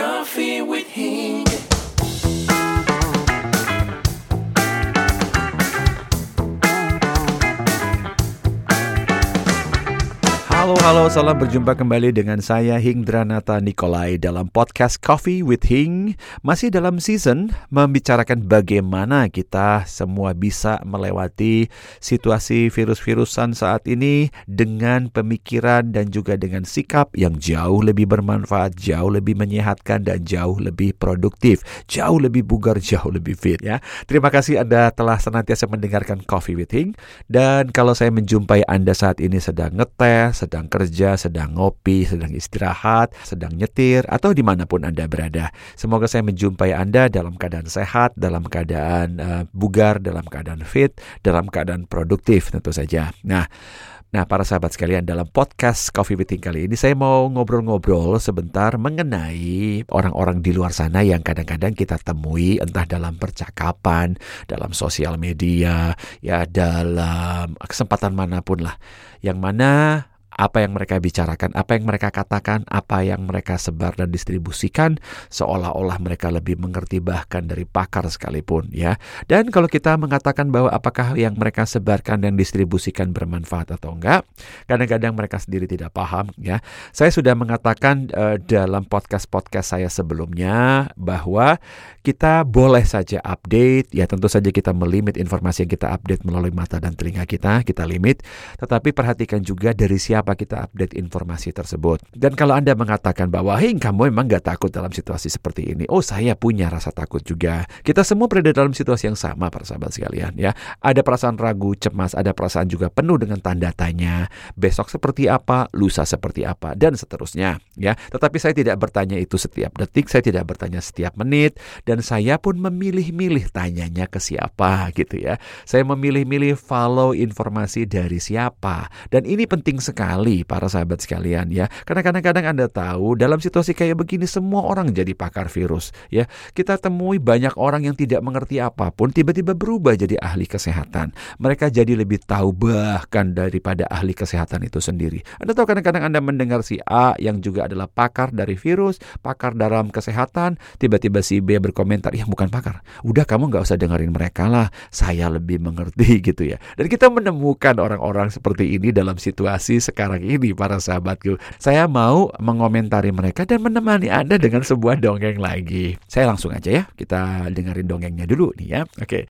Coffee with Hing. Halo, halo, salam berjumpa kembali dengan saya Hingdranata Nikolai dalam podcast Coffee with Hing. Masih dalam season membicarakan bagaimana kita semua bisa melewati situasi virus-virusan saat ini dengan pemikiran dan juga dengan sikap yang jauh lebih bermanfaat, jauh lebih menyehatkan dan jauh lebih produktif, jauh lebih bugar, jauh lebih fit ya. Terima kasih Anda telah senantiasa mendengarkan Coffee with Hing dan kalau saya menjumpai Anda saat ini sedang ngetes, sedang kerja, sedang ngopi, sedang istirahat, sedang nyetir, atau di mana pun Anda berada. Semoga saya menjumpai Anda dalam keadaan sehat, dalam keadaan uh, bugar, dalam keadaan fit, dalam keadaan produktif tentu saja. Nah, Nah, para sahabat sekalian, dalam podcast Coffee Meeting kali ini saya mau ngobrol-ngobrol sebentar mengenai orang-orang di luar sana yang kadang-kadang kita temui entah dalam percakapan, dalam sosial media, ya dalam kesempatan mana pun lah. Yang mana apa yang mereka bicarakan, apa yang mereka katakan, apa yang mereka sebar dan distribusikan seolah-olah mereka lebih mengerti bahkan dari pakar sekalipun ya. Dan kalau kita mengatakan bahwa apakah yang mereka sebarkan dan distribusikan bermanfaat atau enggak, kadang-kadang mereka sendiri tidak paham ya. Saya sudah mengatakan uh, dalam podcast-podcast saya sebelumnya bahwa kita boleh saja update ya tentu saja kita melimit informasi yang kita update melalui mata dan telinga kita, kita limit, tetapi perhatikan juga dari siapa kenapa kita update informasi tersebut. Dan kalau Anda mengatakan bahwa, hei kamu memang gak takut dalam situasi seperti ini. Oh saya punya rasa takut juga. Kita semua berada dalam situasi yang sama para sahabat sekalian ya. Ada perasaan ragu, cemas, ada perasaan juga penuh dengan tanda tanya. Besok seperti apa, lusa seperti apa, dan seterusnya ya. Tetapi saya tidak bertanya itu setiap detik, saya tidak bertanya setiap menit, dan saya pun memilih-milih tanyanya ke siapa gitu ya. Saya memilih-milih follow informasi dari siapa. Dan ini penting sekali sekali para sahabat sekalian ya. Karena kadang-kadang Anda tahu dalam situasi kayak begini semua orang jadi pakar virus ya. Kita temui banyak orang yang tidak mengerti apa pun tiba-tiba berubah jadi ahli kesehatan. Mereka jadi lebih tahu bahkan daripada ahli kesehatan itu sendiri. Anda tahu kadang-kadang Anda mendengar si A yang juga adalah pakar dari virus, pakar dalam kesehatan, tiba-tiba si B berkomentar, "Ya bukan pakar. Udah kamu nggak usah dengerin mereka lah. Saya lebih mengerti." gitu ya. Dan kita menemukan orang-orang seperti ini dalam situasi sekarang sekarang ini para sahabatku. Saya mau mengomentari mereka dan menemani Anda dengan sebuah dongeng lagi. Saya langsung aja ya, kita dengerin dongengnya dulu nih ya. Oke.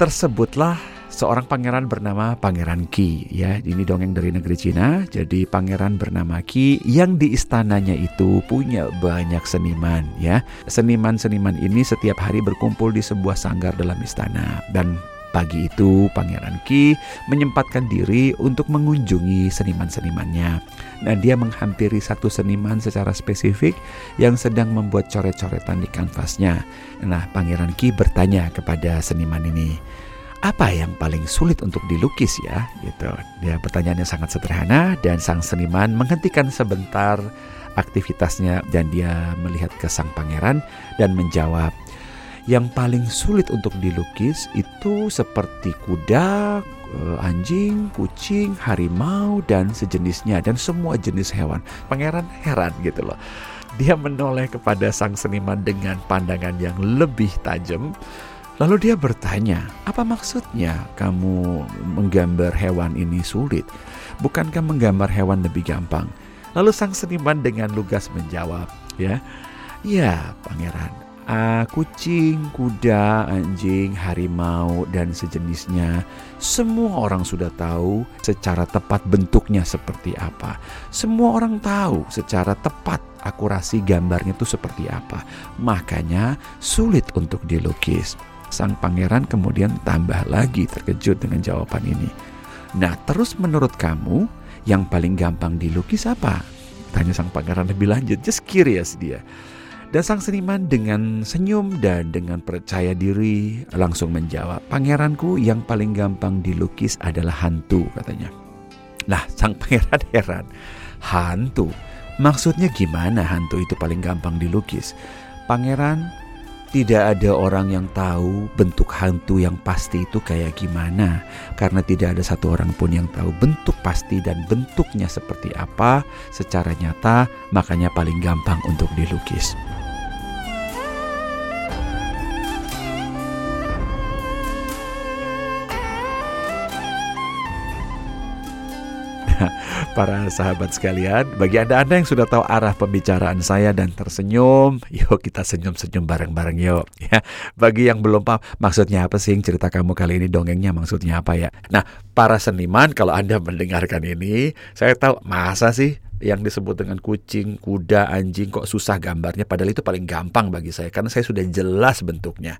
Tersebutlah seorang pangeran bernama Pangeran Qi ya. Ini dongeng dari negeri Cina. Jadi pangeran bernama Qi yang di istananya itu punya banyak seniman ya. Seniman-seniman ini setiap hari berkumpul di sebuah sanggar dalam istana dan Pagi itu Pangeran Ki menyempatkan diri untuk mengunjungi seniman-senimannya. Dan dia menghampiri satu seniman secara spesifik yang sedang membuat coret-coretan di kanvasnya. Nah, Pangeran Ki bertanya kepada seniman ini, apa yang paling sulit untuk dilukis ya? Gitu. Dia pertanyaannya sangat sederhana dan sang seniman menghentikan sebentar aktivitasnya dan dia melihat ke sang pangeran dan menjawab, yang paling sulit untuk dilukis itu seperti kuda, eh, anjing, kucing, harimau, dan sejenisnya, dan semua jenis hewan. Pangeran heran gitu loh. Dia menoleh kepada sang seniman dengan pandangan yang lebih tajam. Lalu dia bertanya, apa maksudnya kamu menggambar hewan ini sulit? Bukankah menggambar hewan lebih gampang? Lalu sang seniman dengan lugas menjawab, ya, ya pangeran, uh, kucing, kuda, anjing, harimau, dan sejenisnya. Semua orang sudah tahu secara tepat bentuknya seperti apa. Semua orang tahu secara tepat akurasi gambarnya itu seperti apa. Makanya sulit untuk dilukis. Sang pangeran kemudian tambah lagi terkejut dengan jawaban ini. Nah, terus menurut kamu yang paling gampang dilukis apa? Tanya sang pangeran lebih lanjut. Just curious dia. Dan sang seniman dengan senyum dan dengan percaya diri langsung menjawab, Pangeranku yang paling gampang dilukis adalah hantu katanya. Nah sang pangeran heran, hantu? Maksudnya gimana hantu itu paling gampang dilukis? Pangeran, Tidak ada orang yang tahu bentuk hantu yang pasti itu kayak gimana, karena tidak ada satu orang pun yang tahu bentuk pasti dan bentuknya seperti apa secara nyata, makanya paling gampang untuk dilukis. para sahabat sekalian, bagi Anda-Anda yang sudah tahu arah pembicaraan saya dan tersenyum, yuk kita senyum-senyum bareng-bareng yuk. Ya, bagi yang belum paham, maksudnya apa sih cerita kamu kali ini dongengnya maksudnya apa ya? Nah, para seniman kalau Anda mendengarkan ini, saya tahu masa sih yang disebut dengan kucing, kuda, anjing kok susah gambarnya padahal itu paling gampang bagi saya karena saya sudah jelas bentuknya.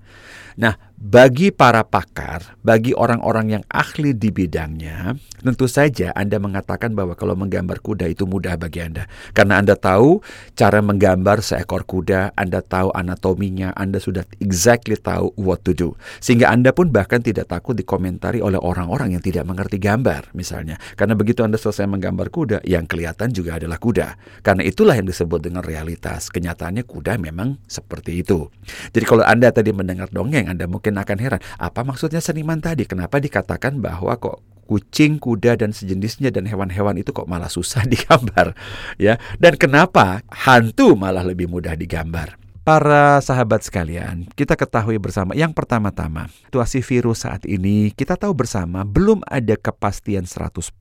Nah, bagi para pakar, bagi orang-orang yang ahli di bidangnya, tentu saja Anda mengatakan bahwa kalau menggambar kuda itu mudah bagi Anda. Karena Anda tahu cara menggambar seekor kuda, Anda tahu anatominya, Anda sudah exactly tahu what to do. Sehingga Anda pun bahkan tidak takut dikomentari oleh orang-orang yang tidak mengerti gambar misalnya. Karena begitu Anda selesai menggambar kuda, yang kelihatan juga adalah kuda. Karena itulah yang disebut dengan realitas. Kenyataannya kuda memang seperti itu. Jadi kalau Anda tadi mendengar dongeng, anda mungkin akan heran, apa maksudnya seniman tadi? Kenapa dikatakan bahwa kok kucing, kuda dan sejenisnya dan hewan-hewan itu kok malah susah digambar ya? Dan kenapa hantu malah lebih mudah digambar? Para sahabat sekalian, kita ketahui bersama yang pertama-tama, situasi virus saat ini kita tahu bersama belum ada kepastian 100%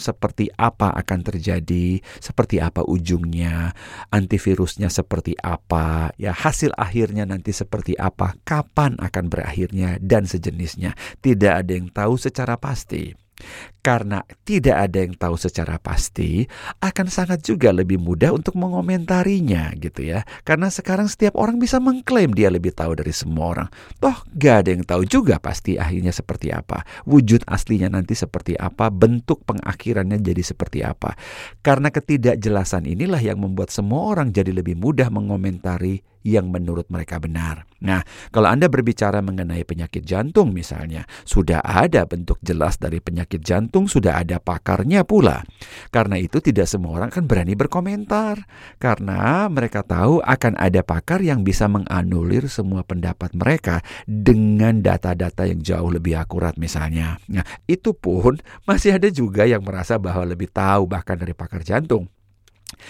seperti apa akan terjadi, seperti apa ujungnya, antivirusnya seperti apa, ya hasil akhirnya nanti seperti apa, kapan akan berakhirnya dan sejenisnya. Tidak ada yang tahu secara pasti. Karena tidak ada yang tahu secara pasti, akan sangat juga lebih mudah untuk mengomentarinya gitu ya. Karena sekarang setiap orang bisa mengklaim dia lebih tahu dari semua orang. Toh gak ada yang tahu juga pasti akhirnya seperti apa. Wujud aslinya nanti seperti apa, bentuk pengakhirannya jadi seperti apa. Karena ketidakjelasan inilah yang membuat semua orang jadi lebih mudah mengomentari yang menurut mereka benar. Nah, kalau Anda berbicara mengenai penyakit jantung misalnya, sudah ada bentuk jelas dari penyakit jantung, sudah ada pakarnya pula. Karena itu tidak semua orang akan berani berkomentar. Karena mereka tahu akan ada pakar yang bisa menganulir semua pendapat mereka dengan data-data yang jauh lebih akurat misalnya. Nah, itu pun masih ada juga yang merasa bahwa lebih tahu bahkan dari pakar jantung.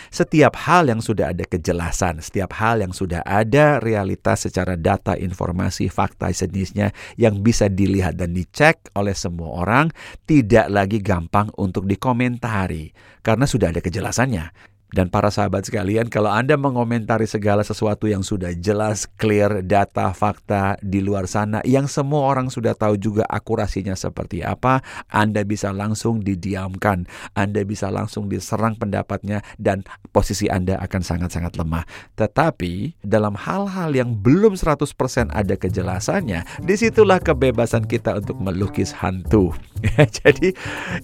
Setiap hal yang sudah ada kejelasan, setiap hal yang sudah ada realitas secara data, informasi, fakta sejenisnya yang bisa dilihat dan dicek oleh semua orang, tidak lagi gampang untuk dikomentari karena sudah ada kejelasannya. Dan para sahabat sekalian, kalau Anda mengomentari segala sesuatu yang sudah jelas, clear, data, fakta di luar sana, yang semua orang sudah tahu juga akurasinya seperti apa, Anda bisa langsung didiamkan. Anda bisa langsung diserang pendapatnya dan posisi Anda akan sangat-sangat lemah. Tetapi dalam hal-hal yang belum 100% ada kejelasannya, di situlah kebebasan kita untuk melukis hantu. Jadi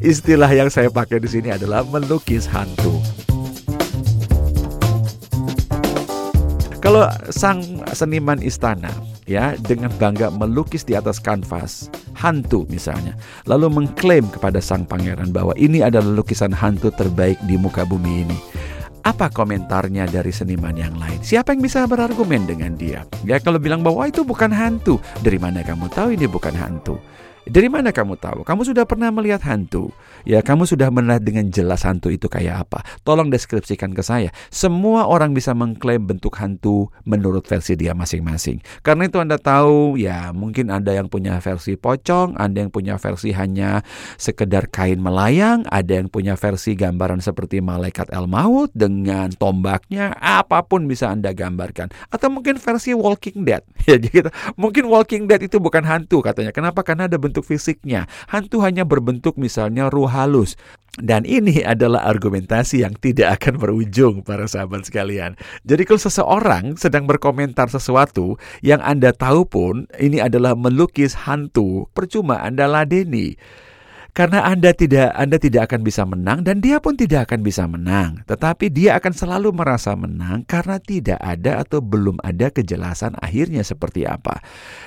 istilah yang saya pakai di sini adalah melukis hantu. Kalau sang seniman istana ya dengan bangga melukis di atas kanvas hantu misalnya, lalu mengklaim kepada sang pangeran bahwa ini adalah lukisan hantu terbaik di muka bumi ini. Apa komentarnya dari seniman yang lain? Siapa yang bisa berargumen dengan dia? Ya kalau bilang bahwa itu bukan hantu, dari mana kamu tahu ini bukan hantu? Dari mana kamu tahu? Kamu sudah pernah melihat hantu? Ya, kamu sudah melihat dengan jelas hantu itu kayak apa? Tolong deskripsikan ke saya. Semua orang bisa mengklaim bentuk hantu menurut versi dia masing-masing. Karena itu Anda tahu, ya mungkin Anda yang punya versi pocong, Anda yang punya versi hanya sekedar kain melayang, ada yang punya versi gambaran seperti malaikat El Maut dengan tombaknya, apa pun bisa Anda gambarkan. Atau mungkin versi Walking Dead. Ya, gitu. Mungkin Walking Dead itu bukan hantu katanya. Kenapa? Karena ada bentuk bentuk fisiknya. Hantu hanya berbentuk misalnya ruh halus. Dan ini adalah argumentasi yang tidak akan berujung para sahabat sekalian. Jadi kalau seseorang sedang berkomentar sesuatu yang Anda tahu pun ini adalah melukis hantu, percuma Anda ladeni. Karena Anda tidak Anda tidak akan bisa menang dan dia pun tidak akan bisa menang. Tetapi dia akan selalu merasa menang karena tidak ada atau belum ada kejelasan akhirnya seperti apa.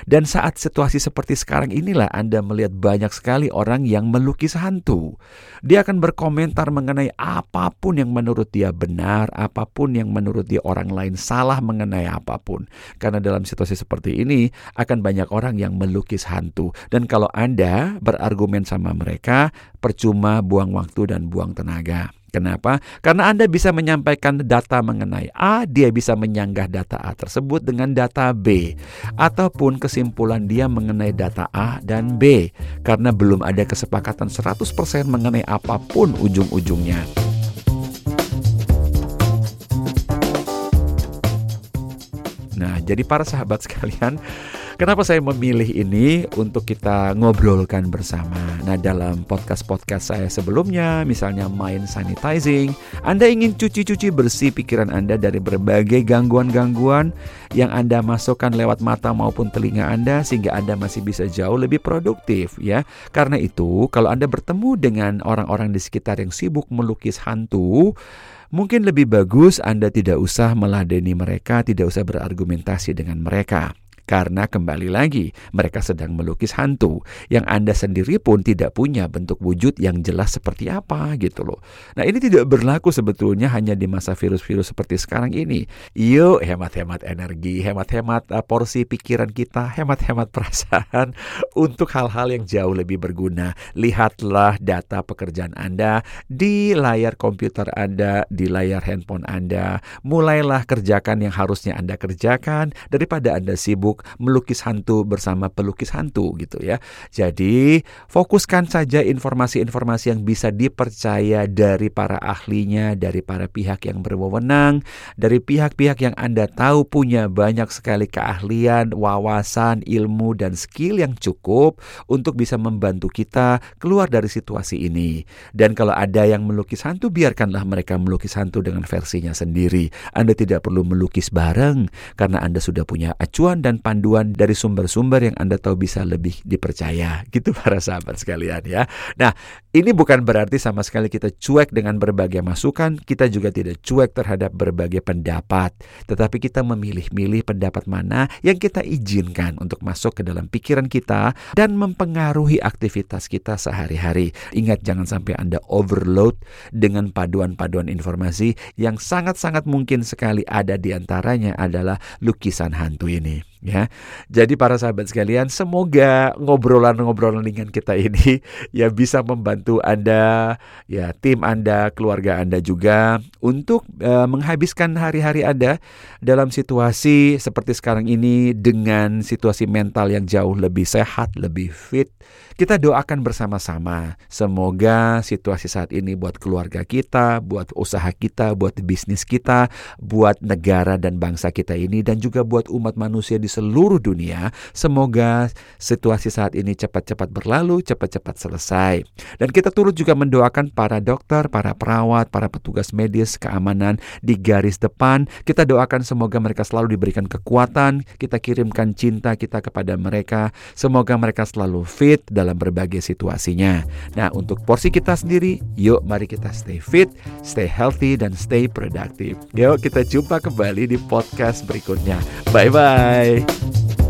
Dan saat situasi seperti sekarang inilah Anda melihat banyak sekali orang yang melukis hantu. Dia akan berkomentar mengenai apa pun yang menurut dia benar, apa pun yang menurut dia orang lain salah mengenai apa pun. Karena dalam situasi seperti ini akan banyak orang yang melukis hantu. Dan kalau Anda berargumen sama mereka mereka percuma buang waktu dan buang tenaga. Kenapa? Karena Anda bisa menyampaikan data mengenai A, dia bisa menyanggah data A tersebut dengan data B, ataupun kesimpulan dia mengenai data A dan B, karena belum ada kesepakatan 100% mengenai apa pun ujung-ujungnya. Nah, jadi para sahabat sekalian, Kenapa saya memilih ini untuk kita ngobrolkan bersama? Nah, dalam podcast-podcast saya sebelumnya, misalnya Mind Sanitizing, Anda ingin cuci-cuci bersih pikiran Anda dari berbagai gangguan-gangguan yang Anda masukkan lewat mata maupun telinga Anda sehingga Anda masih bisa jauh lebih produktif ya. Karena itu, kalau Anda bertemu dengan orang-orang di sekitar yang sibuk melukis hantu, mungkin lebih bagus Anda tidak usah meladeni mereka, tidak usah berargumentasi dengan mereka. Karena kembali lagi, mereka sedang melukis hantu yang Anda sendiri pun tidak punya bentuk wujud yang jelas seperti apa gitu loh. Nah ini tidak berlaku sebetulnya hanya di masa virus-virus seperti sekarang ini. Yuk hemat-hemat energi, hemat-hemat uh, porsi pikiran kita, hemat-hemat perasaan untuk hal-hal yang jauh lebih berguna. Lihatlah data pekerjaan Anda di layar komputer Anda, di layar handphone Anda. Mulailah kerjakan yang harusnya Anda kerjakan daripada Anda sibuk sibuk melukis hantu bersama pelukis hantu gitu ya. Jadi fokuskan saja informasi-informasi yang bisa dipercaya dari para ahlinya, dari para pihak yang berwenang, dari pihak-pihak yang Anda tahu punya banyak sekali keahlian, wawasan, ilmu dan skill yang cukup untuk bisa membantu kita keluar dari situasi ini. Dan kalau ada yang melukis hantu, biarkanlah mereka melukis hantu dengan versinya sendiri. Anda tidak perlu melukis bareng karena Anda sudah punya acuan dan panduan dari sumber-sumber yang Anda tahu bisa lebih dipercaya. Gitu para sahabat sekalian ya. Nah, ini bukan berarti sama sekali kita cuek dengan berbagai masukan, kita juga tidak cuek terhadap berbagai pendapat, tetapi kita memilih-milih pendapat mana yang kita izinkan untuk masuk ke dalam pikiran kita dan mempengaruhi aktivitas kita sehari-hari. Ingat jangan sampai Anda overload dengan paduan-paduan informasi yang sangat-sangat mungkin sekali ada di antaranya adalah lukisan hantu ini ya. Jadi para sahabat sekalian, semoga ngobrolan-ngobrolan dengan kita ini ya bisa membantu Anda, ya tim Anda, keluarga Anda juga untuk uh, menghabiskan hari-hari Anda dalam situasi seperti sekarang ini dengan situasi mental yang jauh lebih sehat, lebih fit. Kita doakan bersama-sama semoga situasi saat ini buat keluarga kita, buat usaha kita, buat bisnis kita, buat negara dan bangsa kita ini dan juga buat umat manusia di seluruh dunia. Semoga situasi saat ini cepat-cepat berlalu, cepat-cepat selesai. Dan kita turut juga mendoakan para dokter, para perawat, para petugas medis, keamanan di garis depan. Kita doakan semoga mereka selalu diberikan kekuatan, kita kirimkan cinta kita kepada mereka. Semoga mereka selalu fit dalam berbagai situasinya. Nah, untuk porsi kita sendiri, yuk mari kita stay fit, stay healthy, dan stay productive. Yuk kita jumpa kembali di podcast berikutnya. Bye.